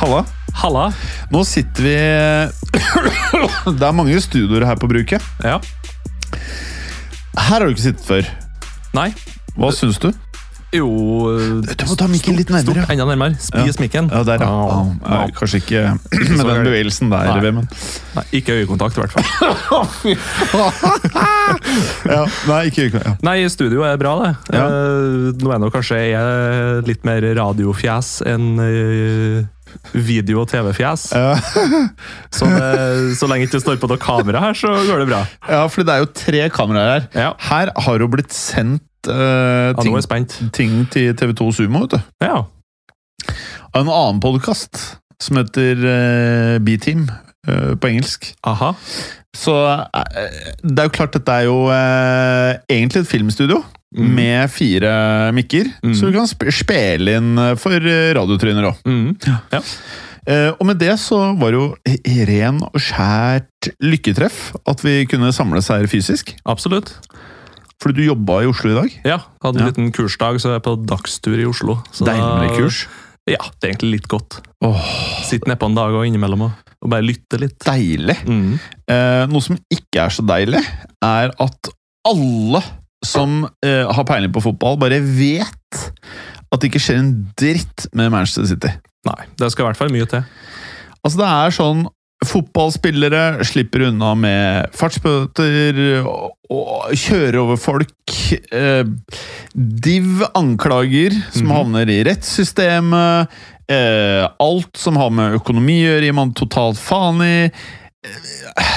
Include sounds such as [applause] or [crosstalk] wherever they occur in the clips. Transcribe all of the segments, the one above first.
Halla. Halla. Nå sitter vi [coughs] Det er mange studioer her på bruket. Ja. Her har du ikke sittet før. Nei. Hva syns du? Jo Du må ta mikken litt nærmere. Stort, enda nærmere. Spis mikken. Ja, der, ja. Oh, oh. Kanskje ikke [clears throat] [clears throat] med den bevegelsen der, Nei. men Nei, ikke øyekontakt, i hvert fall. [laughs] [laughs] Ja, nei, ikke ja. Nei, studio er bra, det. Ja. Eh, nå er nå kanskje jeg litt mer radiofjes enn eh, video- og TV-fjes. Ja. [laughs] Så, så lenge ikke det står på noe kamera her, så går det bra. ja, for det er jo tre kameraer her. Ja, Her har jo blitt sendt ja nå ting, ja, ting til TV2 Sumo, vet du. Ja. Og en annen podkast som heter uh, B-Team uh, på engelsk. Aha. Så det er jo klart dette er jo egentlig et filmstudio Mm. med fire mikker, Mm. så du kan sp spille inn for radiotryner òg. Mm. Ja. Eh, og med det så var det jo ren og skjært lykketreff at vi kunne samles her fysisk. Absolutt. Fordi du jobba i Oslo i dag. Ja, hadde en Ja. liten kursdag, så jeg er på dagstur i Oslo. Så Deilig kurs. Ja, det er egentlig litt godt. Oh. Sitte nedpå en dag og innimellom og, og bare lytte litt. deilig. Mm. Eh, noe som ikke er så deilig, er at alle som eh, har peiling på fotball, bare vet at det ikke skjer en dritt med Manchester City. Nei, det skal i hvert fall mye til. Altså, det er sånn Fotballspillere slipper unna med fartsbøter og, kjører over folk. Eh, div anklager som Mhm. havner i rettssystemet. Eh, alt som har med økonomi å gjøre, gir man totalt faen i. Eh,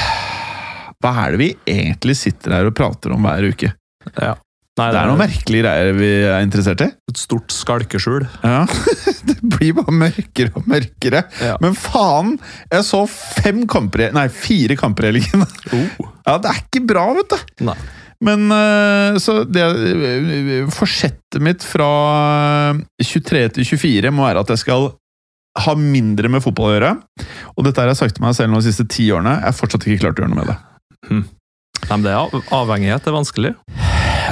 hva er det vi egentlig sitter her og prater om hver uke? Ja. Nei, Det er noen merkelige greier vi er interessert i. et stort skalkeskjul. Ja, [laughs] Det blir bare mørkere og mørkere. Ja. Men faen! Jeg så fem kamper Nei, fire kamper i helgen. Oh. [laughs] Ja, det er ikke bra, vet du. Nei. Men eh, så det eh, Forsettet mitt fra 23 til 24 må være at jeg skal ha mindre med fotball å gjøre. Og dette har jeg sagt til meg selv de siste ti årene. Jeg har fortsatt ikke klart å gjøre noe med det. Nei, men det er avhengighet. avhengighet er vanskelig.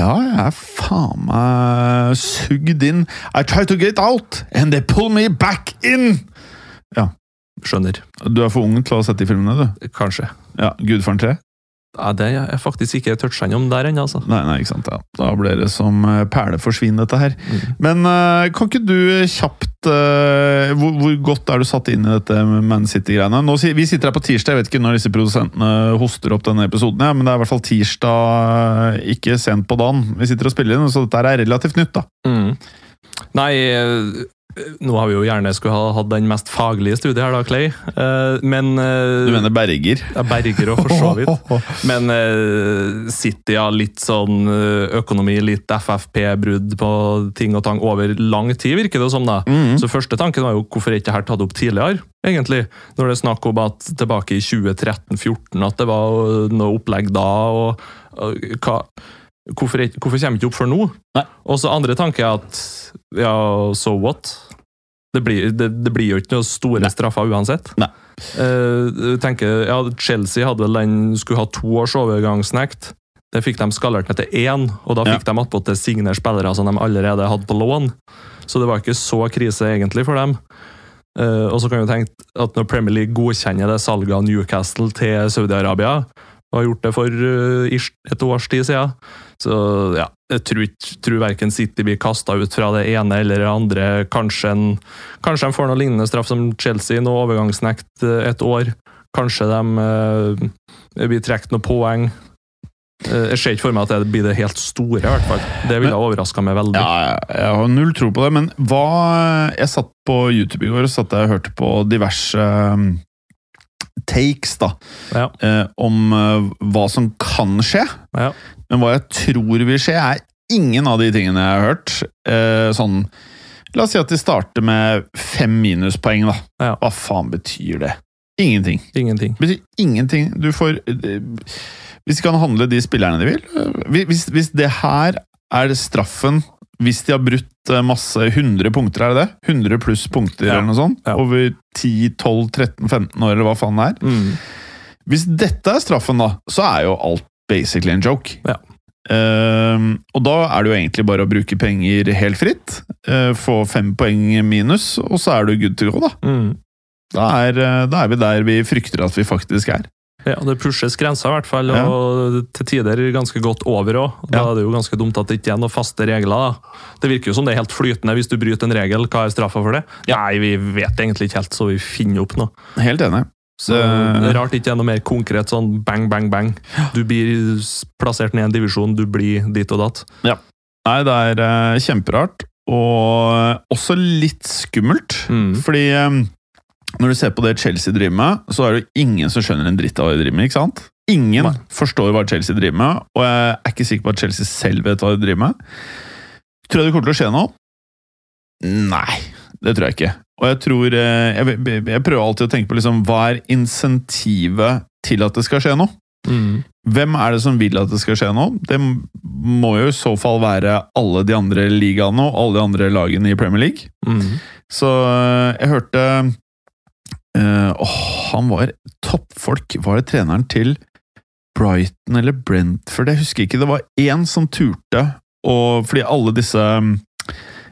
Ja, jeg er faen meg sugd inn. I try to get out, and they pull me back in! Ja. Skjønner. Du er for ung til å ha sett de filmene, du. Kanskje. Ja, Gudfaren 3? Nei, det er faktisk ikke toucha innom der ennå, altså. Nei, nei, ikke sant. Ja. Da blir det som eh, perleforsvinn, dette her. Mm. Men eh, kan ikke du kjapt uh, hvor, hvor godt er du satt inn i dette Man City-greiene? Vi sitter her på tirsdag, jeg vet ikke når disse produsentene hoster opp denne episoden, ja, men det er i hvert fall tirsdag, ikke sent på dagen. Vi sitter og spiller inn, så dette er relativt nytt, da. Mm. Nei, eh, nå har vi jo gjerne skulle ha hatt den mest faglige studiet her, da, Clay. Eh, Men eh, Du mener Berger? ja, Berger og for så vidt. [laughs] Men eh, City har litt sånn eh, økonomi, litt FFP-brudd på ting og tang over lang tid, virker det som. da. Mhm. Så første tanken var jo hvorfor er ikke dette tatt opp tidligere, egentlig? Når det er snakk om at tilbake i 2013-2014 at det var noe opplegg da, og, og hva Hvorfor, hvorfor kommer det ikke opp før nå? Og så andre tanke er at ja, so what? Det blir, det, det blir jo ikke noen store Nei. straffer uansett. Nei. Uh, jeg tenker, ja, Chelsea hadde vel den skulle ha to års overgangsnekt. Det fikk de skallert ned til én, og da Ja. fikk de attpåtil signere spillere som de allerede hadde på lån. Så det var ikke så krise egentlig for dem. Uh, og så kan vi tenke at når Premier League godkjenner det salget av Newcastle til Saudi-Arabia, og har gjort det for eh, et års tid siden, så ja, jeg tror, tror verken City blir kasta ut fra det ene eller det andre. Kanskje, en, kanskje de får noe lignende straff som Chelsea, noe overgangsnekt eh, et år. Kanskje de uh, blir trukket noen poeng. Jeg ser ikke for meg at det blir det helt store, i hvert fall. Det ville overraska meg veldig. Ja, jeg, har null tro på det, men hva Jeg satt på YouTube i går og satt og hørte på diverse um, takes da, Ja. eh, om eh, hva som kan skje. Ja. Men hva jeg tror vil skje, er ingen av de tingene jeg har hørt. Eh, sånn La oss si at de starter med fem minuspoeng, da. Ja. Hva faen betyr det? Ingenting. Ingenting. Det betyr ingenting. Du får eh, Hvis de kan handle de spillerne de vil eh, Hvis, hvis det her er straffen Hvis de har brutt eh, masse 100 punkter, er det det? 100 pluss punkter Ja. eller noe sånt? Ja. Over 10, 12, 13, 15 år, eller hva faen det er. Mm. Hvis dette er straffen, da, så er jo alt basically en joke. Ja. Uh, og da er det jo egentlig bare å bruke penger helt fritt. Uh, få fem poeng minus, og så er du good to go, da. Mm. Da er, eh, da er vi der vi frykter at vi faktisk er. Ja, det pushes grenser, i hvert fall, Ja. og til tider ganske godt over òg. Da Ja. er det jo ganske dumt at det ikke er noen faste regler. da. Det virker jo som det er helt flytende hvis du bryter en regel. Hva er straffa for det? Nei, vi vet egentlig ikke helt, så vi finner opp noe. Helt enig. Så Det- er rart ikke er noe mer konkret sånn bang, bang, bang. Du blir plassert ned i en divisjon, du blir dit og datt. Nei, det er eh, kjemperart, og også litt skummelt. Mm. Fordi eh, når du ser på det Chelsea driver med, så er det jo ingen som skjønner en dritt av hva de driver med. ikke sant? Ingen Nei. forstår hva Chelsea driver med, og jeg er ikke sikker på at Chelsea selv vet hva de driver med. Tror jeg det kommer til å skje noe? Nei, det tror jeg ikke. Og jeg tror eh, Jeg, jeg prøver alltid å tenke på liksom, hva er insentivet til at det skal skje noe? Mm. Hvem er det som vil at det skal skje noe? Det må jo i så fall være alle de andre ligaene og alle de andre lagene i Premier League. Mm. Så øh, jeg hørte Åh, han var toppfolk. Var det treneren til Brighton eller Brentford? Jeg husker ikke. Det var én som turte, og fordi alle disse um,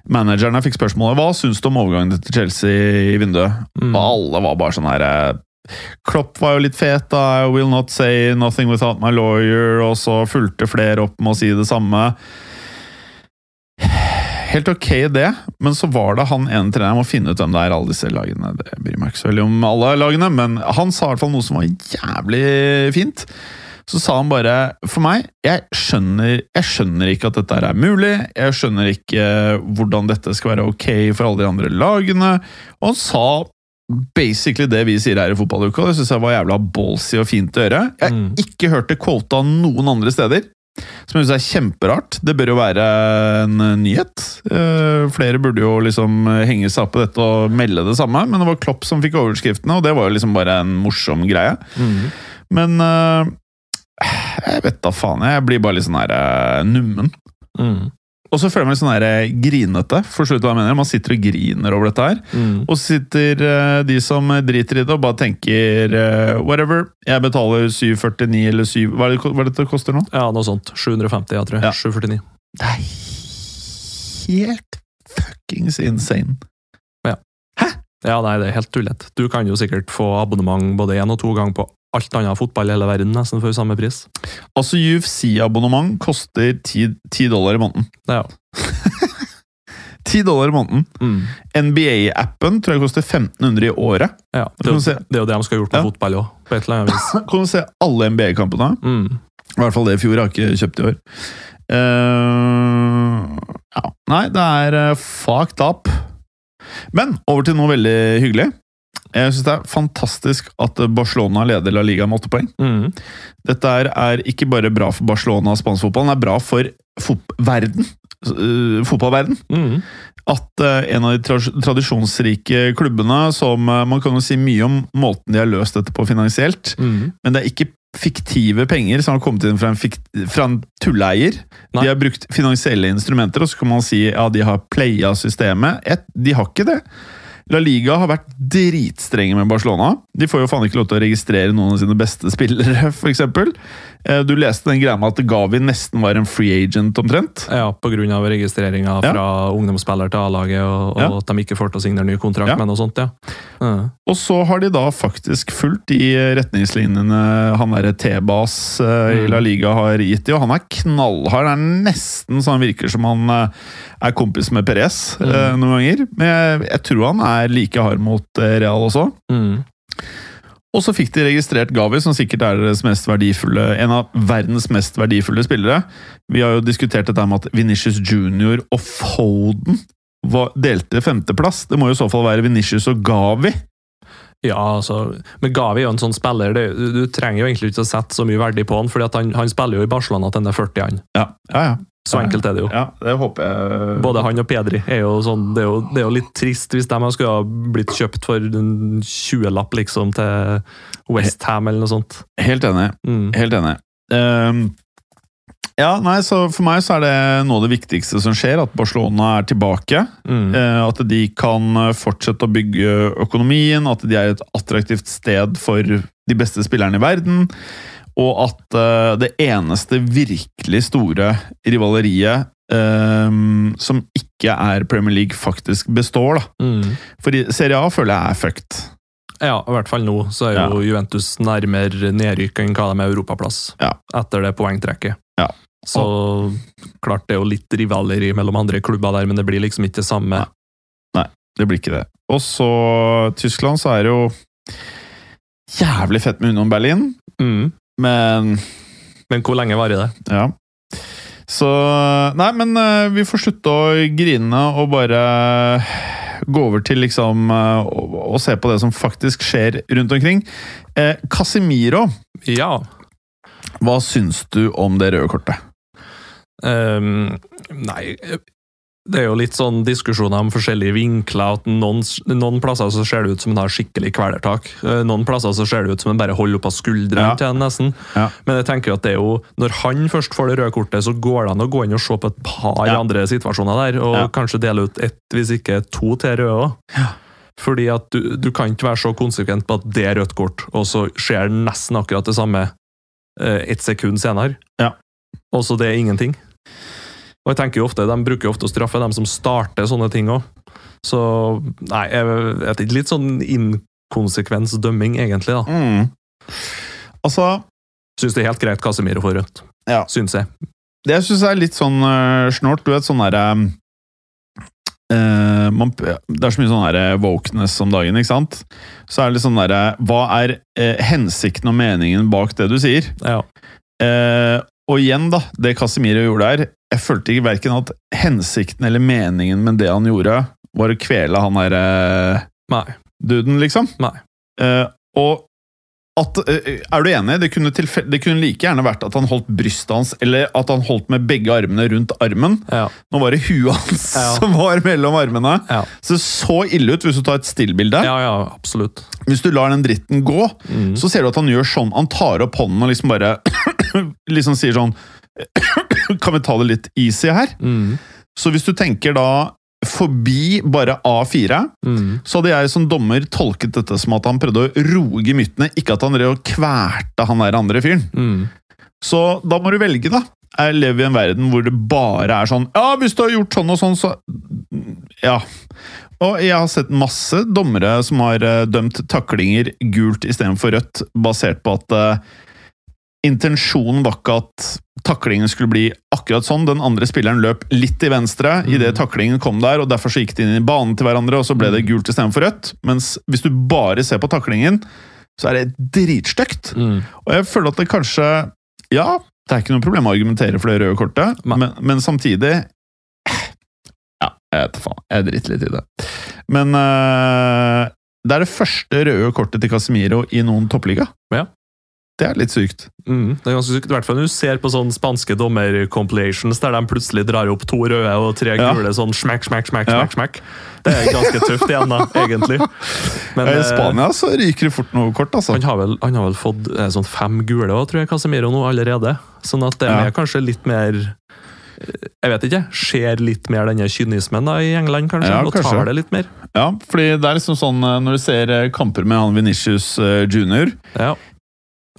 managerne fikk spørsmålet Hva syns du om overgangen til Chelsea i vinduet? Mm. Og alle var bare sånn her eh, Klopp var jo litt fet, da. I will not say nothing without my lawyer. Og så fulgte flere opp med å si det samme. Helt ok, det, men så var det han ene treneren må finne ut hvem det er, alle disse lagene. Det bryr meg ikke så veldig om alle lagene, men han sa i hvert fall noe som var jævlig fint. Så sa han bare For meg, jeg skjønner, jeg skjønner ikke at dette er mulig. Jeg skjønner ikke hvordan dette skal være ok for alle de andre lagene. Og han sa basically det vi sier her i fotballuka. Det syns jeg var jævla ballsy og fint å gjøre. Jeg har Mm. ikke hørt det quota noen andre steder. Som jeg synes er kjemperart. Det bør jo være en eh, nyhet. Eh, flere burde jo liksom eh, henge seg opp på dette og melde det samme, men det var Klopp som fikk overskriftene, og det var jo liksom bare en morsom greie. Mm. Men eh, jeg vet da faen. Jeg blir bare litt sånn her nummen. Mm. Og så føler jeg meg litt sånn her eh, grinete. Forstår du hva jeg mener? Man sitter og griner over dette her. Mm. Og så sitter uh, de som driter i det og bare tenker uh, whatever. Jeg betaler 749 eller 7 Hva er det hva er det dette koster nå? Ja, noe sånt. 750, jeg tror jeg. Ja. 749. Det er helt fuckings insane. Ja, nei, det er helt tullete. Du kan jo sikkert få abonnement både én og to ganger på alt annet fotball i hele verden nesten for samme pris. Altså, UFC-abonnement koster 10, 10 dollar i måneden. Ja. [laughs] 10 dollar i måneden. Mm. NBA-appen tror jeg koster 1500 i året. ja. Det, det er jo det de skal ha gjort med Ja. fotball òg, på et eller annet vis. [laughs] Kan du se alle NBA-kampene? Mm. I hvert fall det i fjor. Jeg har ikke kjøpt i år. Uh, ja. Nei, det er uh, fucked up. Men over til noe veldig hyggelig. Jeg syns det er fantastisk at Barcelona leder La Liga med åtte poeng. Mm. Dette er, ikke bare bra for Barcelona og spansk fotball, det er bra for fot verden. Uh, fotballverden. Mm. At uh, en av de tra tradisjonsrike klubbene, som uh, man kan jo si mye om måten de har løst dette på finansielt, Mm. men det er ikke fiktive penger som har kommet inn fra en, fikt, fra en tulleier. Nei. De har brukt finansielle instrumenter, og så kan man si ja, de har playa systemet. Et, de har ikke det. La Liga har vært dritstrenge med Barcelona. De får jo faen ikke lov til å registrere noen av sine beste spillere, [laughs] f.eks. Du leste den greia med at Gavi nesten var en free agent, omtrent. Ja, av registreringa Ja. fra ungdomsspiller til A-laget, og, og Ja. at de ikke får til å signere ny kontrakt Ja. med noe sånt, ja. Ja. Og så har de da faktisk fulgt de retningslinjene han derre T-bas i Mm. La Liga har gitt de, og han er knallhard. Det er nesten så han virker som han eh, er kompis med Perez eh, Mm. noen ganger. Men jeg, jeg tror han er like hard mot eh, Real også. Mm. Og så fikk de registrert Gavi, som sikkert er deres mest verdifulle, en av verdens mest verdifulle spillere. Vi har jo diskutert dette med at Venitius Junior og Foden delte femteplass. Det må jo i så fall være Venitius og Gavi. Ja, altså, men Gavi er jo en sånn spiller det, du, du trenger jo egentlig ikke å sette så mye verdi på han, for han, han spiller jo i Barcelona til han er 40, han. Ja, ja. ja. Så enkelt er det jo. Ja, det håper jeg Både han og Pedri er jo sånn Det er jo, det er jo litt trist hvis de skulle ha blitt kjøpt for en 20-lapp liksom til Westham eller noe sånt. Helt enig. Mm. Helt enig. Ehm, ja, nei, så For meg så er det noe av det viktigste som skjer, at Barcelona er tilbake. Mm. Eh, At de kan fortsette å bygge økonomien, at de er et attraktivt sted for de beste spillerne i verden. Og at eh, det eneste virkelig store rivaleriet Um, som ikke er Premier League, faktisk består. da. Mm. For Serie A føler jeg er fucked. Ja, i hvert fall nå så er jo Juventus nærmere nedrykk enn hva de er europaplass. Ja. Etter det poengtrekket. Ja. Så klart det er jo litt rivaleri mellom andre klubber der, men det blir liksom ikke det samme. Nei, Det blir ikke det. Og så Tyskland, så er det jo jævlig fett med Union Berlin, Mm. men Men hvor lenge varer det? Ja. Så Nei, men eh, vi får slutte å grine og bare gå over til liksom eh, å se på det som faktisk skjer rundt omkring. Eh, Casimiro, Ja. hva syns du om det røde kortet? Ehm, nei Det er jo litt sånn diskusjoner om forskjellige vinkler. at Noen, noen plasser så ser det ut som han har skikkelig kvelertak. Eh, Noen plasser så ser det ut som han bare holder opp av skuldrene Ja. til han nesten. Ja. Men jeg tenker at det er jo, når han først får det røde kortet, så går det an å gå inn og se på et par Ja. andre situasjoner der, og kanskje dele ut ett, hvis ikke to til røde òg. Fordi at du, du kan ikke være så konsekvent på at det er rødt kort, og så skjer nesten akkurat det samme eh, ett sekund senere. Ja. Og så det er ingenting. Og jeg tenker jo ofte, De bruker jo ofte å straffe dem som starter sånne ting òg. Så nei, jeg vet ikke. Litt sånn inkonsekvens dømming, egentlig. da. Mm. Altså, Syns det er helt greit Casemiro får rødt. Ja. Syns jeg. det jeg syns er litt sånn uh, snålt Du vet, sånn derre uh, man- Det er så mye sånn der wokeness om dagen, ikke sant? Så er det litt sånn derre Hva er eh, hensikten og meningen bak det du sier? Ja. Eh, og igjen, da, det Casemiro gjorde der Jeg følte ikke verken at hensikten eller meningen med det han gjorde, var å kvele han derre Nei. duden, liksom. Nei. Eh, og at, eh, er du enig? Det kunne, det kunne like gjerne vært at han holdt brystet hans, eller at han holdt med begge armene rundt armen. Ja. Nå var det huet hans Ja. [laughs] som var mellom armene. Ja. Så det så ille ut hvis du tar et stillbilde. ja, ja, absolutt. Hvis du lar den dritten gå, Mm. så ser du at han gjør sånn. Han tar opp hånden og liksom bare [clears throat] liksom sier sånn [coughs] Kan vi ta det litt easy her? Mm. Så hvis du tenker da forbi bare A4, Mm. så hadde jeg som dommer tolket dette som at han prøvde å roe gemyttene, ikke at han drev og kverta han der andre fyren. Mm. Så da må du velge, da. Jeg lever i en verden hvor det bare er sånn Ja, hvis du har gjort sånn og sånn, så Ja. Og jeg har sett masse dommere som har eh, dømt taklinger gult istedenfor rødt, basert på at eh, intensjonen var ikke at taklingen skulle bli akkurat sånn. Den andre spilleren løp litt til venstre idet taklingen kom der, og derfor så gikk de inn i banen til hverandre, og så ble det gult istedenfor rødt. Mens hvis du bare ser på taklingen, så er det dritstygt. Mm. Og jeg føler at det kanskje Ja, det er ikke noe problem å argumentere for det røde kortet, men, men samtidig Ja, jeg vet faen. Jeg driter litt i det. Men eh, det er det første røde kortet til Casemiro i noen toppliga. Ja. Det er litt sykt. Mm. Det er ganske sykt, i hvert fall når du ser på sånne spanske dommer-compilations der de plutselig drar opp to røde og tre Ja. gule sånn smack, smack, smack, Ja. smack, smack. Det er ganske tøft igjen, da, [laughs] egentlig. Men I eh, Spania så ryker det fort noe kort, altså. han har, vel, han har vel fått eh, sånn fem gule òg, tror jeg, Casemiro nå allerede. Sånn at det Ja. er kanskje litt mer eh, Jeg vet ikke. Ser litt mer denne kynismen da i England, kanskje. Ja, og kanskje. tar det litt mer. Ja, fordi det er liksom sånn når du ser kamper med han Venitius jr. Ja.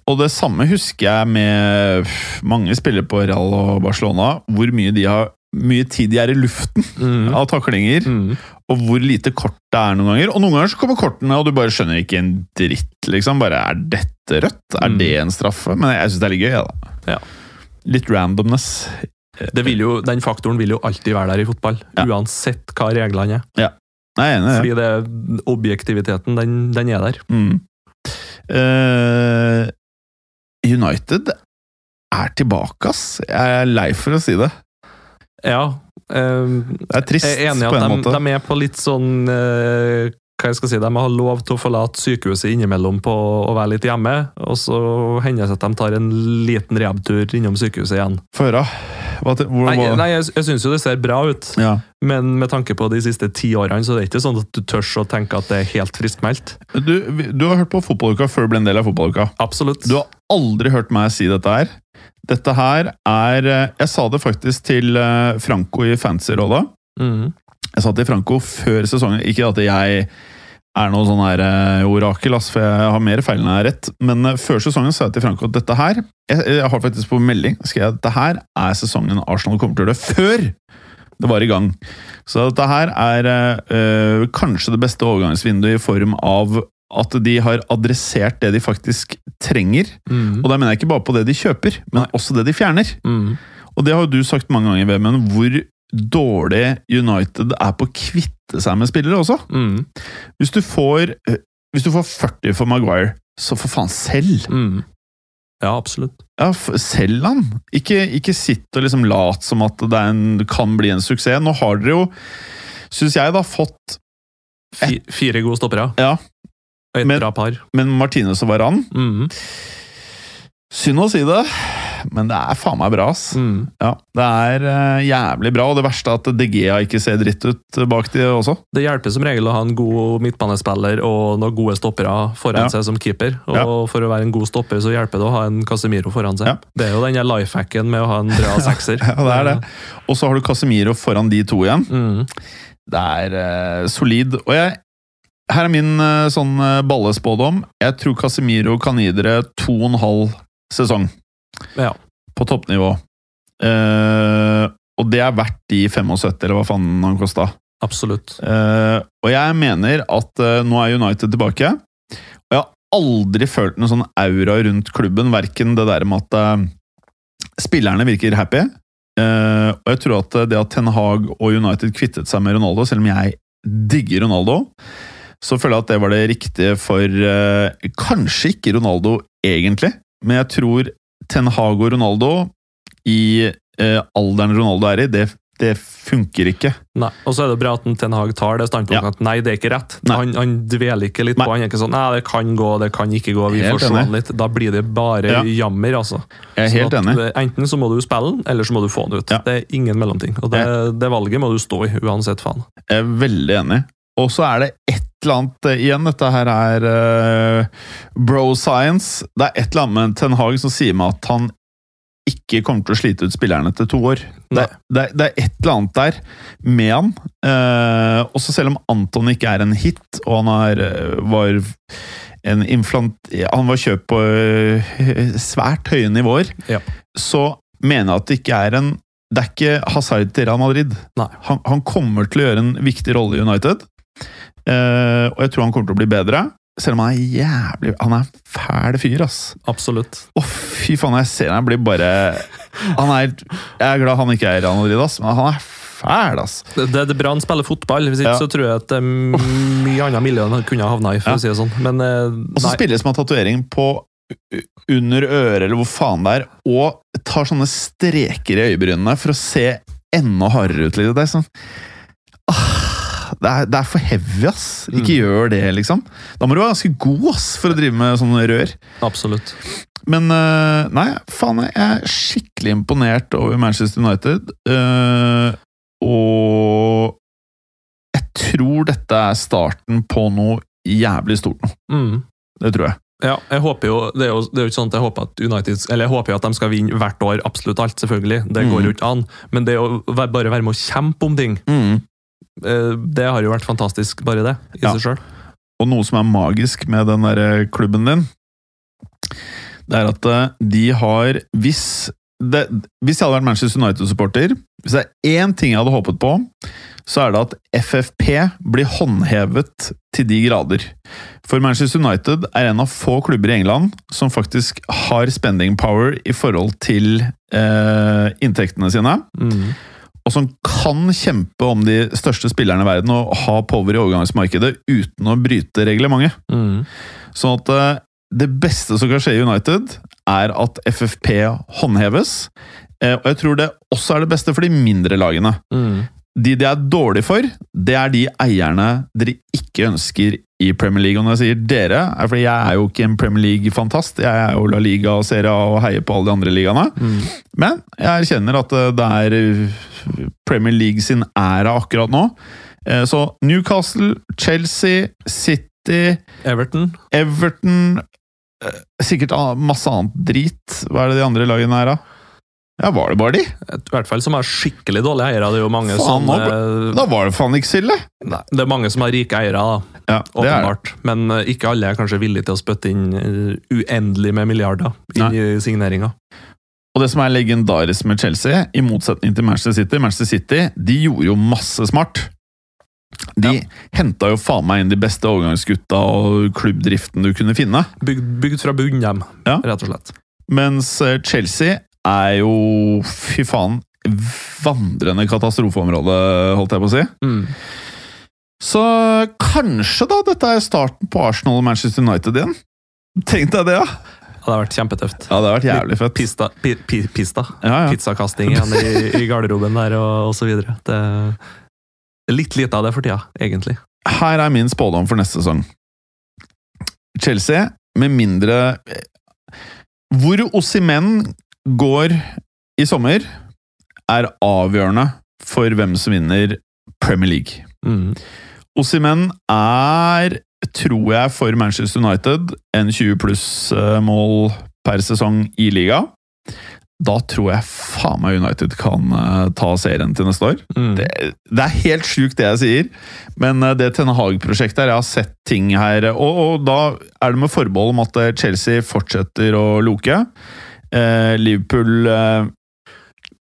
Og det samme husker jeg med mange spillere på Real og Barcelona, hvor mye de har mye tid de er i luften Mm. av taklinger, Mm. og hvor lite kort det er noen ganger. Og noen ganger så kommer kortene, og du bare skjønner ikke en dritt, liksom. Bare er dette rødt? Er Mm. det en straffe? Men jeg syns det er litt gøy, jeg, da. Ja. Litt randomness. Det vil jo, den faktoren vil jo alltid være der i fotball, Ja. uansett hva reglene er. Nei, Jeg er enig i. Fordi det, objektiviteten, den, den er der. Mm. Eh, United er tilbake, ass. Jeg er lei for å si det. Ja. eh, Det er trist, jeg er enig i at de, er de er på litt sånn eh, hva jeg skal si, De har lov til å forlate sykehuset innimellom på å være litt hjemme, og så hender det at de tar en liten rehab-tur innom sykehuset igjen. Få høre. Nei, nei jeg, jeg syns jo det ser bra ut, Ja. men med tanke på de siste ti årene, så er det ikke sånn at du tør å tenke at det er helt friskmeldt. Du, du har hørt på fotballuka før du ble en del av fotballuka. Absolutt. Du har aldri hørt meg si dette her. Dette her er eh, Jeg sa det faktisk til eh, Franco i Fancy-rådet. Mhm. Jeg sa til Franco før sesongen Ikke at jeg er noe sånn her eh, orakel, ass, for jeg har mer feil enn jeg har rett. Men eh, før sesongen sa jeg til Franco at dette her Jeg, jeg har faktisk på melding skrev jeg at dette her er sesongen Arsenal kommer til å gjøre før det var i gang. Så dette her er eh, kanskje det beste overgangsvinduet i form av at de har adressert det de faktisk trenger. Mm. Og da mener jeg ikke bare på det de kjøper, men også det de fjerner. Mm. Og det har jo du sagt mange ganger, Vemund, hvor dårlig United er på å kvitte seg med spillere også. Mm. Hvis du får, eh, hvis du får 40 for Maguire, så for faen selv! Mm. Ja, absolutt. Ja, Selg han! Ikke, ikke sitt og liksom lat som at det en, kan bli en suksess. Nå har dere jo, syns jeg, da fått et, fire gode stoppere. Ja. Og et Men- bra par. Men Martinez og Varan Mhm. Synd å si det, men det er faen meg bra, ass. Mm. Ja, Det er uh, jævlig bra, og det verste er at DGA ikke ser dritt ut bak de også. Det hjelper som regel å ha en god midtbanespiller og noen gode stoppere foran Ja. seg som keeper. Og Ja. for å være en god stopper så hjelper det å ha en Casemiro foran seg. Det er jo den life lifehacken med å ha en bra [laughs] sekser. Ja, det er det. Og så har du Casemiro foran de to igjen. Mm. Det er uh, solid. Og jeg her er min eh, sånn eh, ballespådom. Jeg tror Casemiro kan gi dere to og en halv sesong Ja. på toppnivå. Eh, og det er verdt de 75, eller hva faen han kosta. Absolutt. Eh, og jeg mener at eh, nå er United tilbake. Og jeg har aldri følt noen sånn aura rundt klubben, verken det der med at eh, spillerne virker happy, eh, og jeg tror at det at Ten Hag og United kvittet seg med Ronaldo, selv om jeg digger Ronaldo, så føler jeg at det var det riktige for eh, Kanskje ikke Ronaldo egentlig, men jeg tror Ten Hag og Ronaldo i eh, alderen Ronaldo er i, det, det funker ikke. Nei. Og så er det bra at Ten Hag tar det standpunktet Ja. at nei, det er ikke rett. Han, han dveler ikke litt Nei. på Han er ikke sånn nei, det kan gå, det kan ikke gå, vi får se litt. Da blir det bare Ja. jammer, altså. Jeg er Sånn helt at enig. Enten så må du spille den, eller så må du få den ut. Ja. Det er ingen mellomting. Og det, det valget må du stå i, uansett faen. Jeg er veldig enig. Og så er det et eller annet eh, igjen. Dette her er uh, bro science. Det er et eller annet med Ten Hag som sier meg at han ikke kommer til å slite ut spillerne etter to år. Det, det, det er et eller annet der med han. Uh, også selv om Anton ikke er en hit, og han er, var en inflant... Han var kjøpt på svært høye nivåer. Ja. Så mener jeg at det ikke er en Det er ikke Hazard til Real Madrid. Han, han kommer til å gjøre en viktig rolle i United, eh, og jeg tror han kommer til å bli bedre. Selv om han er jævlig Han er en fæl fyr, ass. Absolutt. Å, fy faen, jeg ser han blir bare han er, Jeg er glad han ikke er i Real Madrid, ass, men han er fæl, ass. Det, det er bra han spiller fotball, hvis ikke Ja. så tror jeg at det er mye annet miljø han kunne ha havna i, for Ja. å si det sånn. Men uh, Og så som en tatovering på under øret, eller hvor faen det er, og tar sånne streker i øyebrynene for å se enda hardere ut. litt. Det er sånn ah, det er, det er for heavy, ass. Ikke Mm. gjør det, liksom. Da må du være ganske god ass, for å drive med sånne rør. Absolutt. Men eh, nei, faen, jeg er skikkelig imponert over Manchester United. eh, og jeg tror dette er starten på noe jævlig stort nå. Mm. Det tror jeg. Ja, jeg håper jo, det er jo, det er jo ikke sånn at jeg håper at United, eller jeg håper jo at de skal vinne hvert år, absolutt alt, selvfølgelig. Det Mm. går jo ikke an. Men det å bare være med å kjempe om ting, eh, det har jo vært fantastisk, bare det, i Ja. seg sjøl. Og noe som er magisk med den der klubben din, det er at eh, de har Hvis, det, hvis jeg hadde vært Manchester United-supporter Hvis det er én ting jeg hadde håpet på, så er det at FFP blir håndhevet til de grader. For Manchester United er en av få klubber i England som faktisk har spending power i forhold til eh, inntektene sine Mm. Og som kan kjempe om de største spillerne i verden og ha power i overgangsmarkedet uten å bryte reglementet. Mm. Sånn at eh, det beste som kan skje i United, er at FFP håndheves. Eh, og jeg tror det også er det beste for de mindre lagene. Mm. De de er dårlige for, det er de eierne dere ikke ønsker i Premier League. Og når jeg sier dere, er fordi jeg er jo ikke en Premier League-fantast. Jeg er jo La Liga og Serie A og heier på alle de andre ligaene. Mm. Men jeg erkjenner at eh, det er eh, Premier League sin æra akkurat nå. Eh, Så Newcastle, Chelsea, City, Everton. Everton Sikkert masse annet drit. Hva er det de andre lagene er, da? Ja, var det bare de? I hvert fall som er skikkelig dårlige eiere. Det er jo mange Faen, som nå eh, Da var det faen ikke sille. Nei, det er mange som har rike eiere, da. Ja, det. Åpenbart. Men eh, ikke alle er kanskje villige til å spytte inn eh, uendelig med milliarder inn Nei. i signeringa. Og det som er legendarisk med Chelsea, i motsetning til Manchester City Manchester City de gjorde jo masse smart. De henta jo faen meg inn de beste overgangsgutta og klubbdriften du kunne finne. Bygd, bygd fra bunnen Ja. rett og slett. Mens Chelsea er jo fy faen vandrende katastrofeområde, holdt jeg på å si. Mm. Så kanskje da dette er starten på Arsenal og Manchester United igjen? Tenk deg det, ja! Det hadde vært kjempetøft. Ja, Det hadde vært jævlig fett. Pista, pi, pi, pista. Ja, ja. Pizzakasting igjen i, i garderoben der, og, og så videre. Det det er litt lite av det for tida, egentlig. Her er min spådom for neste sesong. Chelsea, med mindre Hvor Ossimen går i sommer, er avgjørende for hvem som vinner Premier League. Mm. Ossimen er, tror jeg, for Manchester United en 20 pluss eh, mål per sesong i liga. Da tror jeg faen meg United kan eh, ta serien til neste år. Mm. Det, det er helt sjukt det jeg sier, men eh, det Tenne Hag-prosjektet her, jeg har sett ting her og, og da er det med forbehold om at Chelsea fortsetter å loke. Eh, Liverpool eh,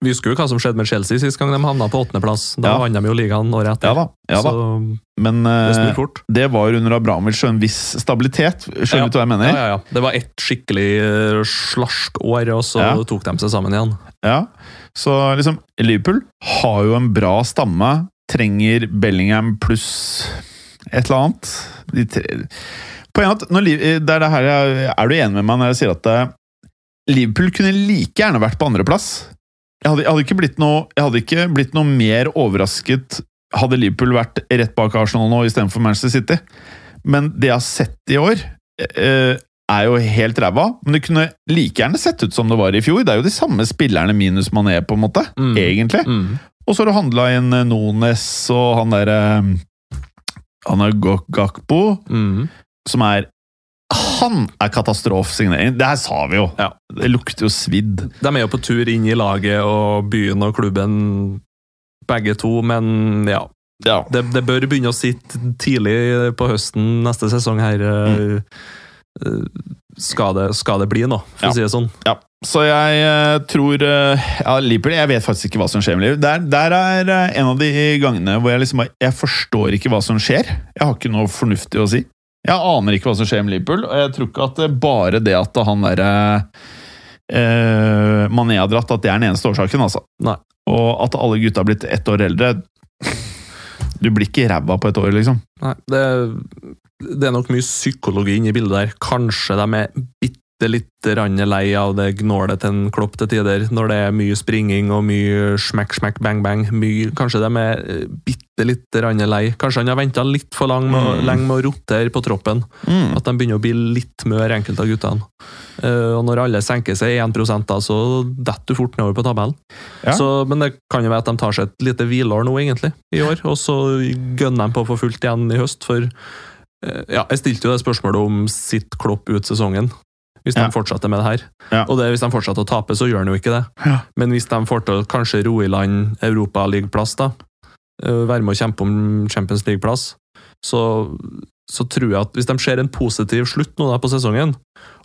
Vi husker jo hva som skjedde med Chelsea sist gang de havna på åttendeplass. Da Ja. vant de jo ligaen året Ja etter. da, ja da. Så men det eh, snur det var under Abramovic en viss stabilitet. Skjønner Ja. hva jeg mener? Ja, ja, ja. Det var ett skikkelig slaskår, år, og så Ja. tok de seg sammen igjen. Ja, så liksom Liverpool har jo en bra stamme. Trenger Bellingham pluss et eller annet. De tre... Poenget er at når, det er, det her er du enig med meg når jeg sier at Liverpool kunne like gjerne vært på andreplass? Jeg hadde, jeg, hadde ikke blitt noe, jeg hadde ikke blitt noe mer overrasket hadde Liverpool vært rett bak Arsenal nå istedenfor Manchester City. Men det jeg har sett i år, eh, er jo helt ræva. Men det kunne like gjerne sett ut som det var i fjor. Det er jo de samme spillerne minus Mané, på en måte. Mm. Egentlig. Mm. Og så har du handla inn eh, Nones og han derre Han er Gok- Mm. som er Han er katastrofesignering! Det her sa vi jo! Ja. Det lukter jo svidd. De er jo på tur inn i laget og byen og klubben, begge to, men ja. Ja. Det, det bør begynne å sitte tidlig på høsten neste sesong her. eh, eh, Skal det, skal det bli noe, for Ja. å si det sånn. Ja, så jeg eh, tror eh, Ja, Liverpool Jeg vet faktisk ikke hva som skjer med Liverpool. Der, der er en av de gangene hvor jeg liksom Jeg forstår ikke hva som skjer. Jeg har ikke noe fornuftig å si. Jeg aner ikke hva som skjer med Liverpool, og jeg tror ikke at bare det at han derre eh, Mané har dratt, at det er den eneste årsaken, altså. Nei. Og at alle gutta har blitt ett år eldre Du blir ikke ræva på et år, liksom. Nei, det, det er nok mye psykologi inne i bildet der. Kanskje de er bitte litt rann lei av det gnålet til en klopp til tider, når det er mye springing og mye smekk, smekk, bang, bang. Mye, kanskje de er eh, bitte rann lei. Kanskje han har venta litt for lang med, å- Mm. lenge med å rotere på troppen. At de begynner å bli litt mør, enkelte av guttene. Uh, og når alle senker seg 1 da, så detter du fort nedover på tabellen. Ja. Så, men det kan jo være at de tar seg et lite hvileår nå, egentlig, i år. Og så gønner de på for fullt igjen i høst, for eh, ja, jeg stilte jo det spørsmålet om sitt Klopp ut sesongen. Hvis de Ja. fortsetter med det her. Ja. Og det, hvis de fortsetter å tape, så gjør de jo ikke det. Ja. Men hvis de får til kanskje ro i land Europaligaplass, da, være med å kjempe om Champions League-plass, så, så tror jeg at hvis de ser en positiv slutt nå da på sesongen,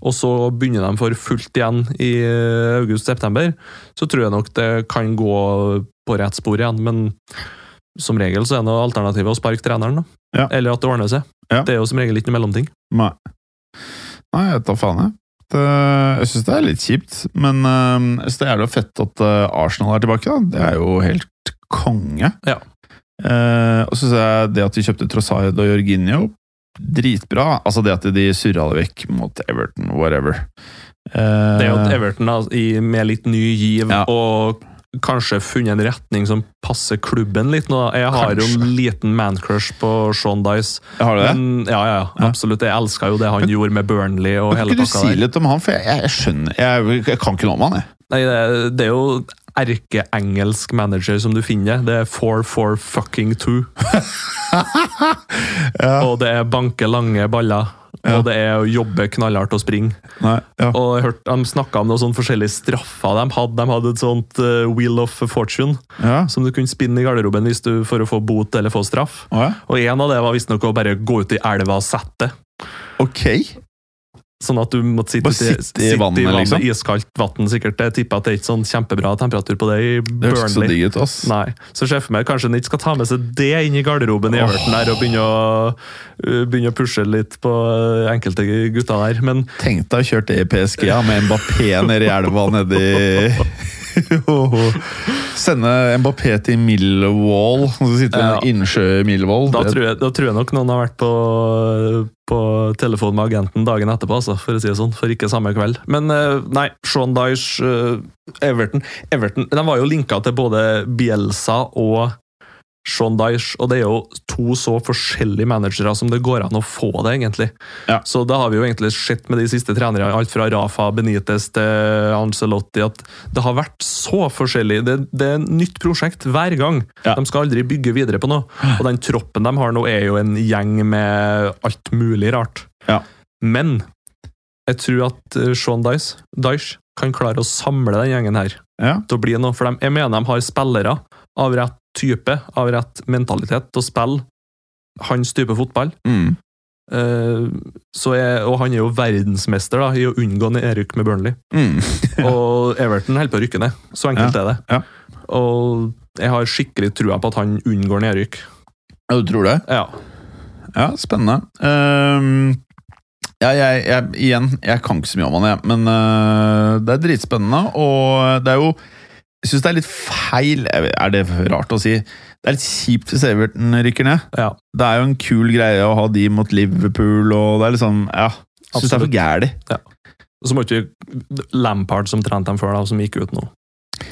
og så begynner de for fullt igjen i august-september, så tror jeg nok det kan gå på rett spor igjen. Men som regel så er noe alternativet å sparke treneren, da. Ja. Eller at det ordner seg. Ja. Det er jo som regel ikke noe mellomting. Nei. Nei, jeg tar faen, jeg. Det, jeg syns det er litt kjipt, men jeg synes det er jævlig fett at øh, Arsenal er tilbake. da. Det er jo helt konge. Ja. Eh, og så syns jeg det at de kjøpte Trossard og Jorginho dritbra. Altså det at de surra det vekk mot Everton, whatever. Det er Eh, at Everton da, med litt ny giv Ja. og kanskje funnet en retning som passer klubben litt nå. Jeg har jo en liten mancrush på Sean Dice. Har du det? Men, ja, ja, ja, Ja. absolutt. Jeg elska jo det han gjorde med Burnley og Kan ikke du si litt om han? For jeg, jeg skjønner Jeg, jeg kan ikke noe om han, jeg. Nei, det, det er jo erkeengelsk manager som du finner. Det er 4-4 fucking 2. [laughs] Og det er banke lange baller. Ja. Og det er å jobbe knallhardt og springe. Nei, ja. Og jeg hørte De snakka om noen sånne forskjellige straffer de hadde. De hadde et sånt uh, Wheel of Fortune ja. som du kunne spinne i garderoben hvis du for å få bot eller få straff. Og en av det var visstnok å bare gå ut i elva og sette. Ok. Sånn at du måtte sitte, sitte, sitte i vannet, liksom? Iskaldt vann, sikkert. Jeg tipper at det er ikke sånn kjempebra temperatur på det i Det høres så Burnley. digg ut, ass. Nei, så ser jeg meg kanskje han ikke skal ta med seg det inn i garderoben i. Everton der og begynne å, uh, begynne å pushe litt på uh, enkelte gutter der. Men Tenk deg å kjøre det i PSG ja, med Mbappé nedi elva nedi [laughs] Sende Mbappé til Millwall, så sitter Ja. i innsjø Millwall. da tror, jeg, da tror jeg nok noen har vært på, på telefon med agenten dagen etterpå, altså, for å si det sånn. For ikke samme kveld. Men uh, nei, Sean Dyche, uh, Everton Everton de var jo linka til både Bielsa og Sean Dyche, og det er jo to så forskjellige managere som det går an å få det, egentlig. Ja. Så da har vi jo egentlig sett med de siste trenerne, alt fra Rafa Benitez til Ancelotti, at det har vært så forskjellig. Det, det er et nytt prosjekt hver gang. Ja. De skal aldri bygge videre på noe. Og den troppen de har nå, er jo en gjeng med alt mulig rart. Ja. Men jeg tror at eh, Sean Dyche, Dyche kan klare å samle den gjengen her Ja. til å bli noe. For de, jeg mener de har spillere av rett type, av rett mentalitet til å spille hans type fotball. Mm. Uh, så jeg, og han er jo verdensmester da, i å unngå nedrykk med Burnley. Mm. [laughs] Og Everton holder på å rykke ned. Så enkelt er det. ja. Og jeg har skikkelig trua på at han unngår nedrykk. Ja, du tror det? Ja. Ja, spennende. Um, ja, jeg, jeg, igjen, jeg kan ikke så mye om han, jeg. Men uh, det er dritspennende, og det er jo Jeg syns det er litt feil Er det rart å si? Det er litt kjipt hvis Everton rykker ned. ja. Det er jo en kul greie å ha de mot Liverpool, og det er liksom Ja. Jeg syns det er for gæli. Og så måtte vi Lampard, som trente dem før, da, som gikk ut nå.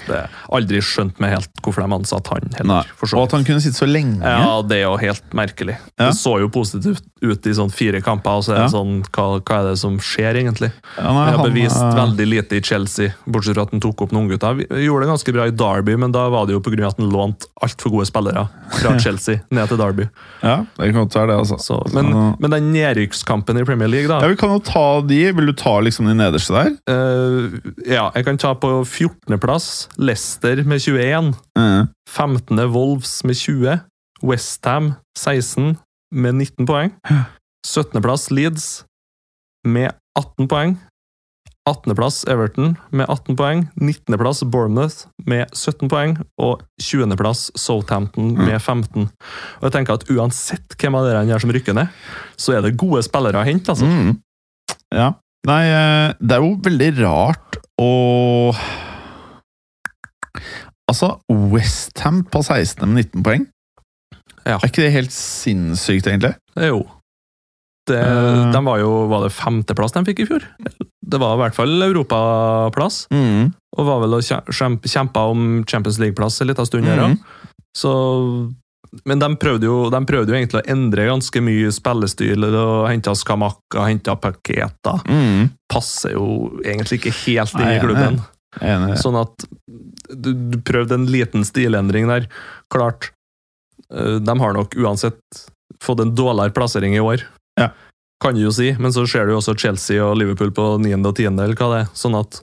Det aldri skjønt meg helt hvorfor de ansatte han heller. Og at han kunne sitte så lenge. Ja, det er jo helt merkelig. Ja. Det så jo positivt ut i sånn fire kamper, og så er det Ja. sånn hva, hva er det som skjer, egentlig? Ja, nei, jeg har han, bevist øh, veldig lite i Chelsea, bortsett fra at han tok opp noen gutter. Vi gjorde det ganske bra i Derby, men da var det jo pga. at han lånte altfor gode spillere fra [laughs] Chelsea ned til Derby. Ja, det kan godt være det, altså. Så, men, Så- men den nedrykkskampen i Premier League, da ja, Vi kan jo ta de. Vil du ta liksom de nederste der? Uh, Ja, jeg kan ta på 14.-plass Leicester med 21. Mm. 15. Wolves med 20. Westham 16 med 19 poeng. 17.-plass Leeds med 18 poeng. 18.-plass Everton med 18 poeng. 19.-plass Bournemouth med 17 poeng. Og 20.-plass Southampton med 15. Og jeg tenker at Uansett hvem av dere som rykker ned, så er det gode spillere å hente. altså. Mm. Ja. Nei, eh, det er jo veldig rart å Altså, Westham på 16. med 19 poeng. Ja. Er ikke det helt sinnssykt, egentlig? Jo. Det, uh, de var jo Var det femteplass de fikk i fjor? Det var i hvert fall europaplass. Mm. Og var vel og kjem- kjempa om Champions League-plass en liten stund her òg. Så Men de prøvde, jo, de prøvde jo egentlig å endre ganske mye spillestil. og Henta Skamakka, henta Paketa. Mm. Passer jo egentlig ikke helt inn i klubben. Enig. Sånn at du, du prøvde en liten stilendring der. Klart, eh, de har nok uansett fått en dårligere plassering i år. Ja. Kan du jo si, men så ser du jo også Chelsea og Liverpool på niende og tiende, eller hva det er. Sånn at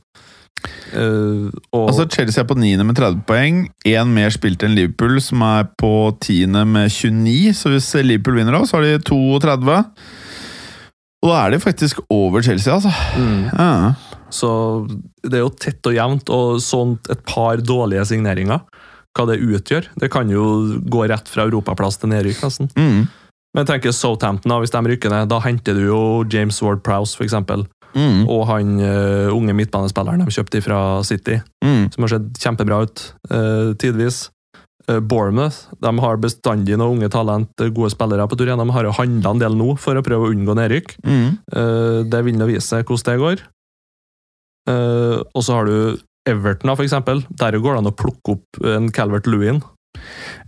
Uh, Altså, Chelsea er på 9. med 30 poeng. Én mer spilt enn Liverpool, som er på 10. med 29. Så hvis Liverpool vinner, da, så har de 32. Og da er de faktisk over Chelsea, altså. mm, Ja. Så det er jo tett og jevnt, og sånt et par dårlige signeringer. Hva det utgjør. Det kan jo gå rett fra europaplass til nedrykk, nesten. Mm. Men jeg tenker Southampton, da, hvis de rykker ned, da henter du jo James Ward Prowse, eksempel. Mm. Og han uh, unge midtbanespilleren de kjøpte fra City, Mm. som har sett kjempebra ut uh, tidvis. Uh, Bournemouth de har bestandig noen unge talent, gode spillere på tur igjen. De har jo handla en del nå for å prøve å unngå nedrykk. Mm. Uh, Det vil nå vise seg hvordan det går. Eh, Og så har du Everton, da, for eksempel. Der går det an å plukke opp en Calvert Lewin.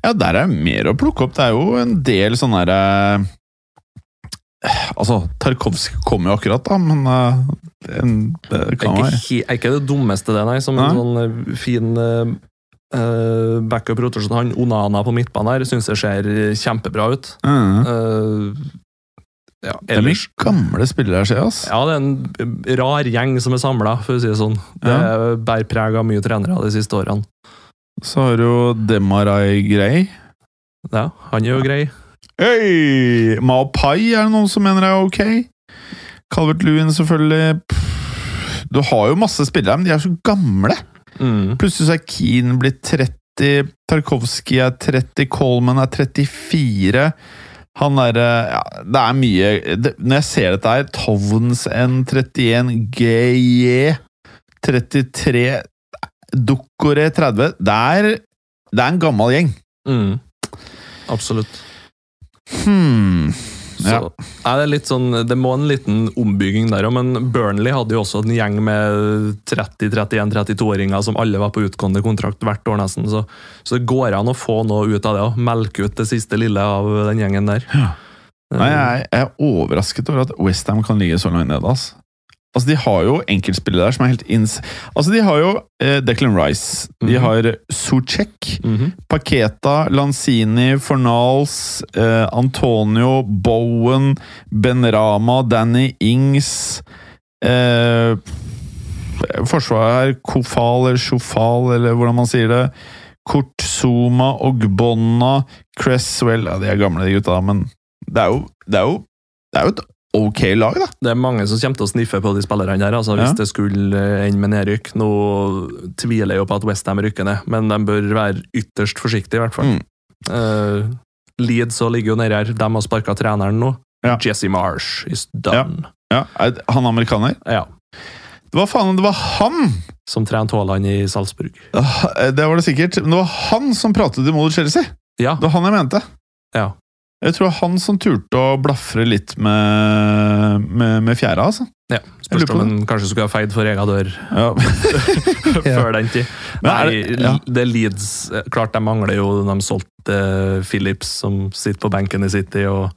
Ja, der er mer å plukke opp. Det er jo en del sånne derre Altså, Tarkovskij kom jo akkurat, da, men eh, en, det kan være er ikke det dummeste, det, nei. Som en sånn eh, fin uh, eh, backup-rotasjon. Han Onana på midtbanen her syns jeg ser kjempebra ut. Mm. Eh, ja, Det er mye gamle spillere ser jeg. ass. Ja, det er en rar gjeng som er samla, for å si det sånn. Det Ja. bærer preg av mye trenere de siste årene. Så har du jo Demarai Grey. Ja, han er jo grei. Hey! Mao Pai er det noen som mener er ok. Calvert Lewin, selvfølgelig. Pff, Du har jo masse spillere, men de er så gamle. Mm. Plutselig så er Keane blitt 30, Tarkovskij er 30, Coleman er 34. Han er eh, Ja, det er mye det, Når jeg ser dette her Tovens N31, GJ 33, Dukkore 30 det er, det er en gammel gjeng. Mm. Absolutt. Hmm. Så, Ja. Det, sånn, det må en liten ombygging der òg, men Burnley hadde jo også en gjeng med 30-31-32-åringer som alle var på utgående kontrakt hvert år, nesten. Så, så det går an å få noe ut av det òg. Melke ut det siste lille av den gjengen der. Ja. Nei, jeg er overrasket over at Westham kan ligge så langt nede. Altså. Altså, De har jo enkeltspillere der som er helt ins... Altså, De har jo eh, Declan Rice, de Mhm. har Suchek, -hmm. Paketa, Lanzini, Fornals, eh, Antonio, Bowen, Benrama, Danny Ings eh, Forsvaret her, Kofal eller Sjofal, eller hvordan man sier det. Kurt Zuma, Ogbonna, Cresswell Ja, de er gamle, de gutta, men det er jo, det er jo, det er jo et ok lag, da. Det er mange som kommer til å sniffe på de spillerne der, altså, hvis Ja. det skulle eh, ende med nedrykk. Nå tviler jeg jo på at Westham rykker ned, men de bør være ytterst forsiktige, i hvert fall. Mm. Uh, Leeds ligger jo nedi her. De har sparka treneren nå. Ja. Jesse Marsh is done. Ja, er Han amerikaner? Ja. Det var faen, det var han! Som trente Haaland i Salzburg. Ah, Det var det sikkert. Men det var han som pratet imot Chelsea! Ja. Det var han jeg mente. Ja. Jeg tror han som turte å blafre litt med, med, med fjæra, altså. ja. Spørs om han kanskje skulle ha feid for egen dør Ja. [laughs] før den tid. Nei, det- ja. det Leeds Klart de mangler jo De solgte Philips, som sitter på benken i City, og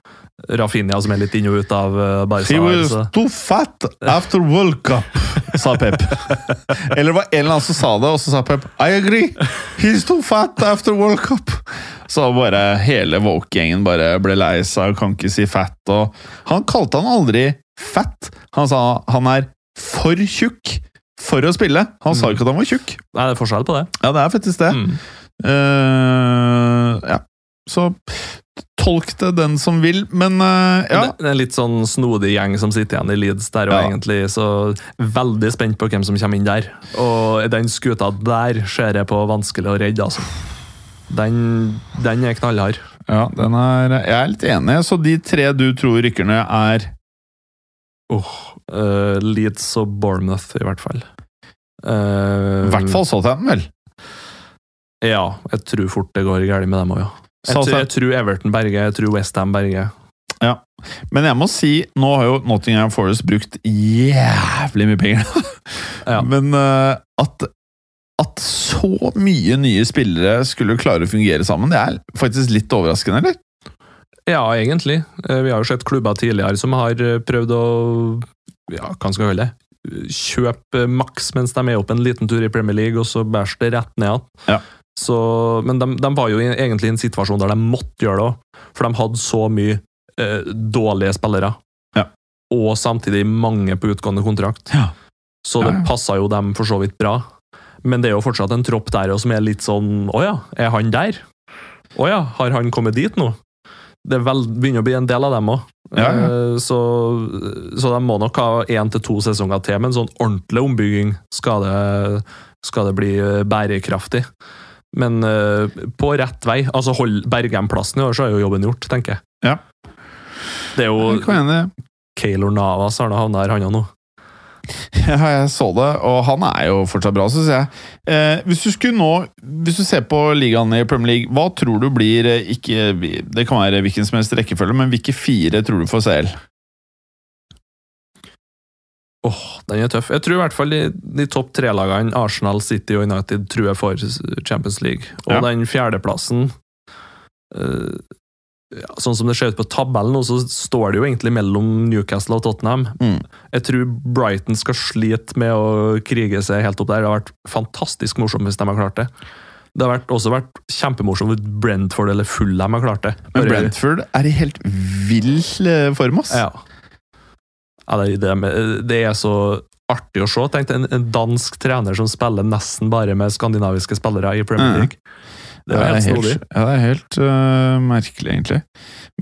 Rafinha, som er litt inn og ut av eh, Barca. He was too fat after World Cup, sa Pep. [laughs] Eller det var en eller annen som sa det, og så sa Pep I agree. He's too fat after World Cup. Så bare hele Woke-gjengen bare ble lei seg og kan ikke si fat. Og han kalte han aldri fat. Han sa han er for tjukk for å spille. Han sa Mm. ikke at han var tjukk. Nei, det er forskjell på det. Ja, det er faktisk det. Mm. Uh, ja. Så tolk det den som vil, men uh, ja. Det det er en litt sånn snodig gjeng som sitter igjen i Leeds der, og Ja. egentlig så veldig spent på hvem som kommer inn der. Og den skuta der ser jeg på vanskelig å redde, altså. Den, den er knallhard. Ja, den er, jeg er litt enig. Så de tre du tror rykker ned, er Eh, Leeds og Bournemouth, i hvert fall. Uh, i hvert fall Southampton, vel? Ja, jeg tror fort det går galt med dem òg, ja. Jeg, tror- jeg tror Everton berger, jeg tror Westham berger. Men jeg må si, nå har jo Nottingham Forest brukt jævlig mye penger. [laughs] Ja. Men uh, at, at så mye nye spillere skulle klare å fungere sammen, det er faktisk litt overraskende, eller? Ja, egentlig. Eh, Vi har jo sett klubber tidligere som har eh, prøvd å ja, hva skal jeg det? Kjøpe maks mens de er oppe en liten tur i Premier League, og så bæsjer det rett ned igjen. Ja. Så, men de, de var jo egentlig i en situasjon der de måtte gjøre det òg, for de hadde så mye eh, dårlige spillere. Ja. Og samtidig mange på utgående kontrakt. Ja. Så Ja, det ja. passa jo dem for så vidt bra. Men det er jo fortsatt en tropp der også som er litt sånn Å ja, er han der? Å ja, har han kommet dit nå? Det vel, begynner å bli en del av dem òg. Ja, ja. Så, så de må nok ha én til to sesonger til, men sånn ordentlig ombygging skal det, skal det bli eh, bærekraftig. Men uh, på rett vei. altså hold Bergheim-plassen i år, så er jo jobben gjort, tenker jeg. Ja. Det er jo Kaylor Navas har havna her, han òg nå. [laughs] Ja, jeg så det, og han er jo fortsatt bra, syns jeg. Eh, hvis du skulle nå Hvis du ser på ligaen i Premier League, hva tror du blir eh, ikke, Det kan være hvilken som helst rekkefølge, men hvilke fire tror du får CL? Åh, den er tøff. Jeg tror i hvert fall de, de topp tre-lagene, Arsenal, City og United, tror jeg får Champions League. Og Ja. den fjerdeplassen uh, ja, Sånn som det ser ut på tabellen så står det jo egentlig mellom Newcastle og Tottenham. Mm. Jeg tror Brighton skal slite med å krige seg helt opp der. Det har vært fantastisk morsomt hvis de har klart det. Det har vært, også vært kjempemorsomt hvis Brentford eller Fulham har klart det. Men Brentford er i helt vill eh, form, ass. Ja. Ja det, det, det er så artig å se. Tenk en, en dansk trener som spiller nesten bare med skandinaviske spillere i Premier Mm. League. Det er helt snodig. ja, det er helt uh, merkelig, egentlig.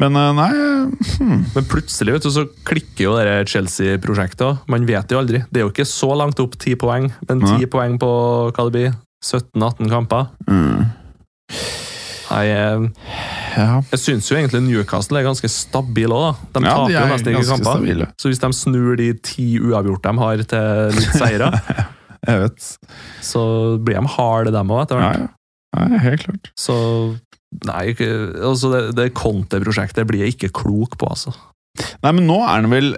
Men uh, nei hmm. Men plutselig vet du, så klikker jo det Chelsea-prosjektet. Man vet jo aldri. Det er jo ikke så langt opp, ti poeng, men ti poeng på hva det blir, 17-18 kamper. Mm. Nei, jeg, Ja, jeg syns jo egentlig Newcastle er ganske stabile òg, da. De ja taper jo nesten ikke kamper. stabile. Så hvis de snur de ti uavgjort de har, til litt [laughs] seire, Jeg vet. så blir de harde, dem òg, etter hvert. ja. ja, helt klart. Så Nei, altså det, det Conte-prosjektet blir jeg ikke klok på, altså. Nei, men nå er han vel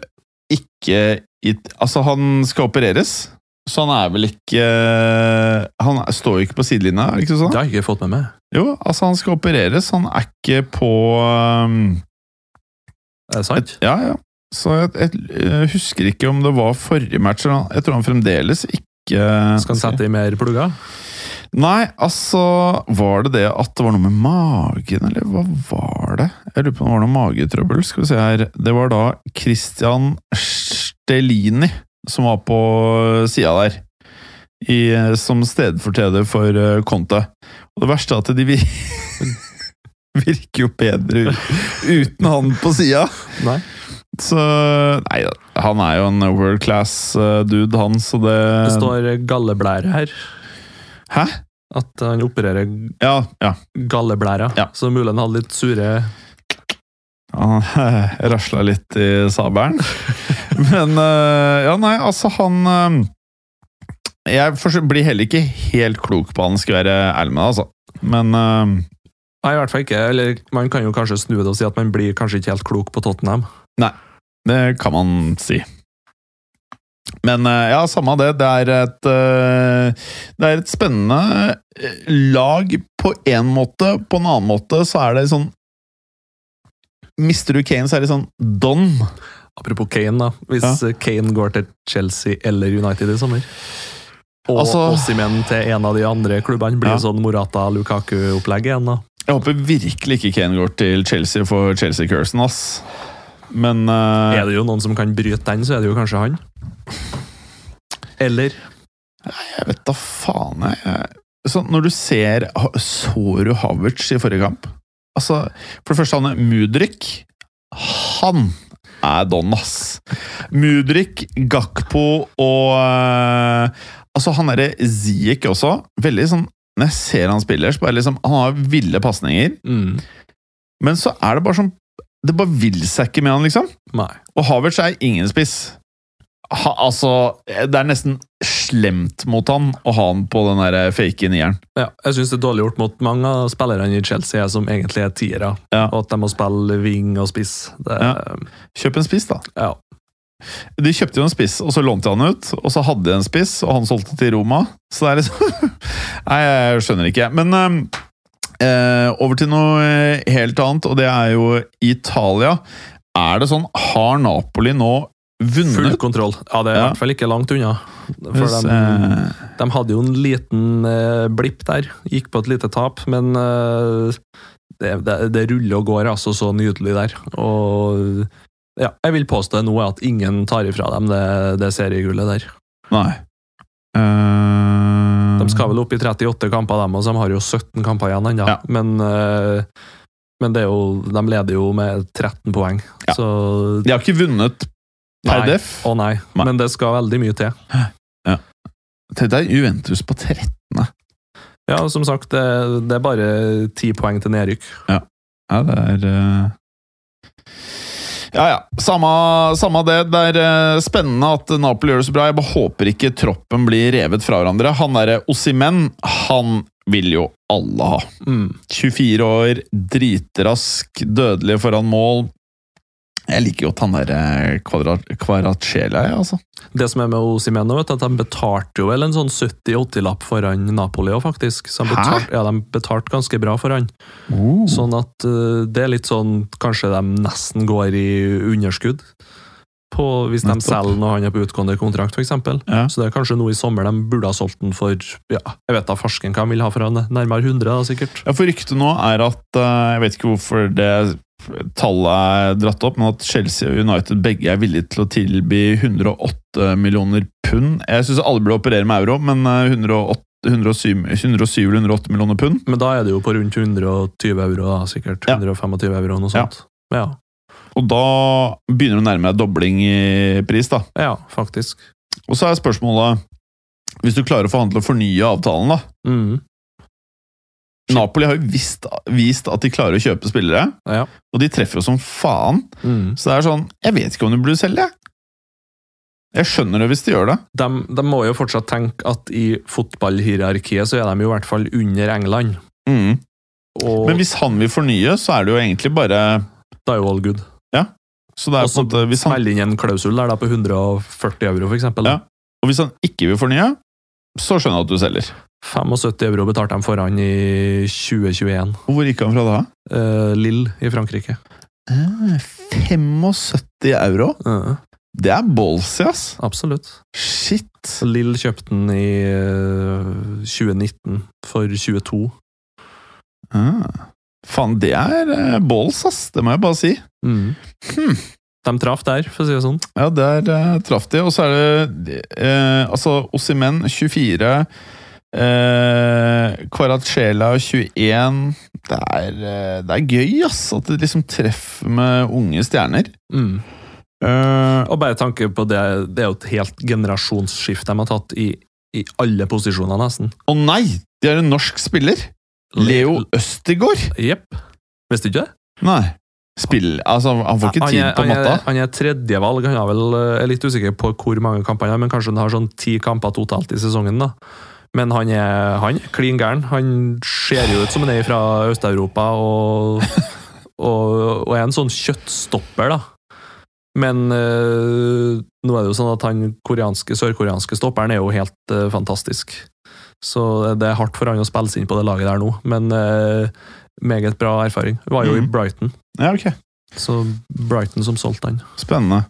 ikke i Altså, han skal opereres, så han er vel ikke Han står jo ikke på sidelinja, er det ikke Det sånn? har jeg ikke fått med meg. Jo, altså, han skal opereres. Han er ikke på um, Er det sant? Ja, ja. Så jeg, jeg, jeg husker ikke om det var forrige match. eller Jeg tror han fremdeles ikke Skal han sette i mer plugger? Nei, altså Var det det at det var noe med magen, eller hva var det? Jeg lurer på om det var noe magetrøbbel. Skal vi se her. Det var da Christian Stelini som var på sida der. I, som stedfortreder for eh, Conte. Og det verste er at de vir [laughs] virker jo bedre uten han på sida. Så Nei, han er jo en world class eh, dude, han, så det Det står galleblære her. Hæ? At han opererer Ja, ja. galleblæra. Ja. Så mulig han hadde litt sure Han rasla litt i sabelen. Men eh, Ja, nei, altså, han eh, Jeg blir heller ikke helt klok på han, skal være ærlig med altså. Men eh, Nei, i hvert fall ikke. Eller man kan jo kanskje snu det og si at man blir kanskje ikke helt klok på Tottenham. Nei, det kan man si. Men eh, ja, samme det. Det er et eh, Det er et spennende eh, lag på én måte. På en annen måte så er det sånn Mister du Kane, så er det sånn Don. Apropos Kane, da. Hvis Kane går til Chelsea eller United i sommer Og Altså- Ossimen til en av de andre klubbene blir Ja. sånn Morata-Lukaku-opplegg igjen, da. Jeg håper virkelig ikke Kane går til Chelsea for Chelsea-cursen, ass. Men uh, Er det jo noen som kan bryte den, så er det jo kanskje han. Eller jeg vet da faen, jeg. Så når du ser Så du Havertz i forrige kamp? Altså, For det første, han er Mudrik. Han er don, ass. Mudrik, Gakpo og eh, Altså, han derre Ziek også. Veldig sånn Når jeg ser han spiller, så bare liksom Han har ville pasninger, mm, men så er det bare sånn Det bare vil seg ikke med han, liksom. Nei. Og Havertz er ingen spiss. Ha, altså, det er nesten slemt mot han å ha han på den der fake nieren. Ja, jeg syns det er dårlig gjort mot mange av spillerne i Chelsea som egentlig er tiere, Ja. og at de må spille wing og spiss. Det, Kjøp en spiss, da. ja. De kjøpte jo en spiss, og så lånte han ut. Og så hadde de en spiss, og han solgte til Roma. Så det er liksom [laughs] Nei, jeg skjønner ikke. Men øhm, eh, over til noe eh, helt annet, og det er jo Italia. Er det sånn Har Napoli nå Full kontroll. Ja, det er i hvert fall ikke langt unna. For Hvis, de, eh, de hadde jo en liten eh, blipp der. Gikk på et lite tap, men eh, det, det, det ruller og går altså så nydelig der. Og ja, jeg vil påstå nå at ingen tar ifra dem det, det seriegullet der. nei. Uh... De skal vel opp i 38 kamper, dem, og de har jo 17 kamper igjen ennå. Ja. Men, eh, men det jo, de leder jo med 13 poeng. Ja. Så De har ikke vunnet per def. Å nei. Nei. Men det skal veldig mye til. Det deg Juventus på 13. Ja, som sagt, det, det er bare ti poeng til nedrykk. Ja, det er uh... Ja, ja. Samme, samme det. Det er uh, spennende at Napoli gjør det så bra. Jeg bare håper ikke troppen blir revet fra hverandre. Han derre Ossimen, han vil jo alle ha. Mm. 24 år, dritrask, dødelig foran mål. Jeg liker godt han der Kvaratskhelia, jeg, altså. Det som er med Osimeno, vet du, at de betalte jo vel en sånn 70-80-lapp for han Napoli òg, faktisk. Så de betalte, ja, de betalte ganske bra for han. Sånn at uh, det er litt sånn Kanskje de nesten går i underskudd på, hvis de selger når han er på utgående kontrakt, f.eks. Ja. Så det er kanskje nå i sommer de burde ha solgt den for ja, Jeg vet da farsken hva de vil ha for han, nærmere 100, da, sikkert. Ja, for ryktet nå er at eh, Jeg vet ikke hvorfor det tallet er dratt opp, men at Chelsea og United begge er villige til å tilby 108 millioner pund. Jeg syns alle burde operere med euro, men eh, 108 107, 107 eller 108 millioner pund. Men da er det jo på rundt 120 euro, da, sikkert. Ja. 125 euro, noe Ja. sånt. Ja. Og da begynner du å nærme deg dobling i pris, da. ja, faktisk. Og så er spørsmålet Hvis du klarer å forhandle og fornye avtalen, da. Mm. Napoli har jo vist, vist at de klarer å kjøpe spillere, Ja. og de treffer jo som faen. Mm. Så det er sånn Jeg vet ikke om de burde selge, jeg. Jeg skjønner det hvis de gjør det. De, de må jo fortsatt tenke at i fotballhierarkiet så er de jo i hvert fall under England. Mm. Og Men hvis han vil fornye, så er det jo egentlig bare da er jo all good. Så det er Og på en måte hvis han, inn en klausul der da på 140 euro, for eksempel. Ja. Og hvis han ikke vil fornye, så skjønner jeg at du selger. 75 euro betalte de for han i 2021. Hvor gikk han fra da? Uh, Lille i Frankrike. Eh, 75 euro? Eh, Det er ballsy, ass! absolutt. Shit! Lill Lille kjøpte den i eh, 2019 for 22. Ah. Faen, det er eh, balls, ass! Det må jeg bare si. Mm. Hmm. De traff der, for å si det sånn. Ja, der uh, traff de. Og så er det uh, altså Ossimen 24. Eh, Kvaratskhelia 21. Det er, eh, det er gøy, ass! At det liksom treffer med unge stjerner. Mm. Eh, Og bare tanke på det, det er jo et helt generasjonsskift de har tatt i, i alle posisjoner, nesten. Å nei! De er en norsk spiller! Leo Østigård! Jepp. Visste du ikke det? Nei. Spill, altså, han får ikke tid er, på er, matta. han er tredjevalg. Han er vel, eh, er litt usikker på hvor mange kamper han har, men kanskje han har sånn ti kamper totalt i sesongen. da. Men han er, han er klin gæren. Han ser jo ut som han er fra Øst-Europa og, [laughs] og, og er en sånn kjøttstopper, da. Men øh, nå er det jo sånn at han koreanske, sørkoreanske stopperen er jo helt øh, fantastisk. Så det er hardt for han å spille seg inn på det laget der nå, men eh, meget bra erfaring. Var jo i Mhm. Brighton, Ja, ok. så Brighton som solgte han. Spennende.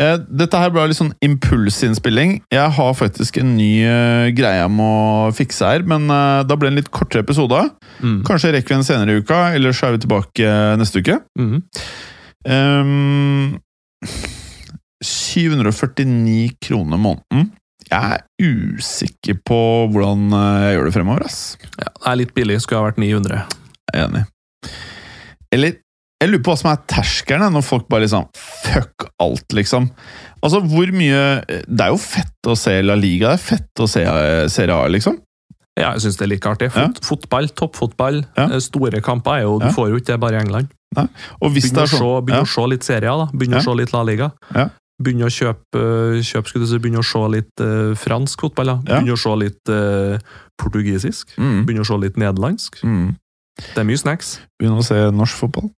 Eh, dette her ble litt sånn impulsinnspilling. Jeg har faktisk en ny eh, greie jeg må fikse her, men eh, da ble det en litt kortere episode. Mm. Kanskje rekker vi en senere i uka, eller så er vi tilbake eh, neste uke. Mm. Um, 749 kroner måneden. Jeg er usikker på hvordan jeg gjør det fremover, ass. Ja, det er litt billig, skulle ha vært 900. Enig. Eller jeg lurer på hva som er terskelen når folk bare liksom Fuck alt, liksom. Altså, hvor mye Det er jo fett å se La Liga, det er fett å se eh, Serie A, liksom. Ja, jeg syns det er like artig. Fot, Fotball, toppfotball, Ja. eh, store kamper er jo Du Ja. får jo ikke det bare i England. Og hvis det Begynn å er se, sånn begynn ja, å se litt serier, da. Begynn Ja. å se litt La Liga. Ja. Begynn å kjøpe, kjøp, skulle begynn å se litt uh, fransk fotball. Da. Ja. Begynn å se litt uh, portugisisk. mm, Begynn å se litt nederlandsk. mm. Det er mye snacks. Begynne å se norsk fotball.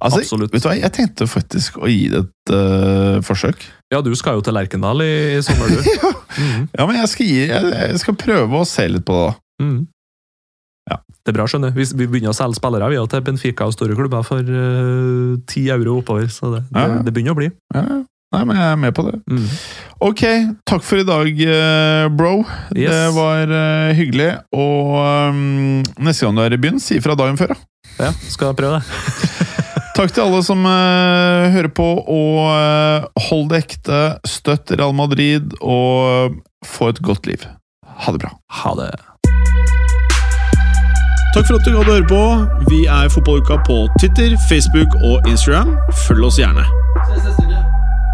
Altså, Absolutt. vet du hva, Jeg tenkte faktisk å gi det et uh, forsøk. Ja, du skal jo til Lerkendal i, i sommer, du. [laughs] ja. Mhm. ja, men jeg skal, gi, jeg, jeg skal prøve å se litt på det. Mhm. Ja. Det er bra, skjønner. Vi, vi begynner å selge spillere vi til Benfica og store klubber for eh, ti euro oppover. Så det, det, Ja, det begynner å bli. Ja. Nei, men jeg er med på det. Mm. Ok, takk for i dag, eh, bro. Yes. Det var eh, hyggelig. Og um, neste gang du er i byen, si ifra dagen før. Da. Ja, skal jeg prøve det. [laughs] [laughs] Takk til alle som uh, hører på, og uh, hold det ekte. Støtt Real Madrid, og få et godt liv. Ha det bra. Ha det. Takk for at du hadde høre på. Vi er Fotballuka på Twitter, Facebook og Instagram. Følg oss gjerne.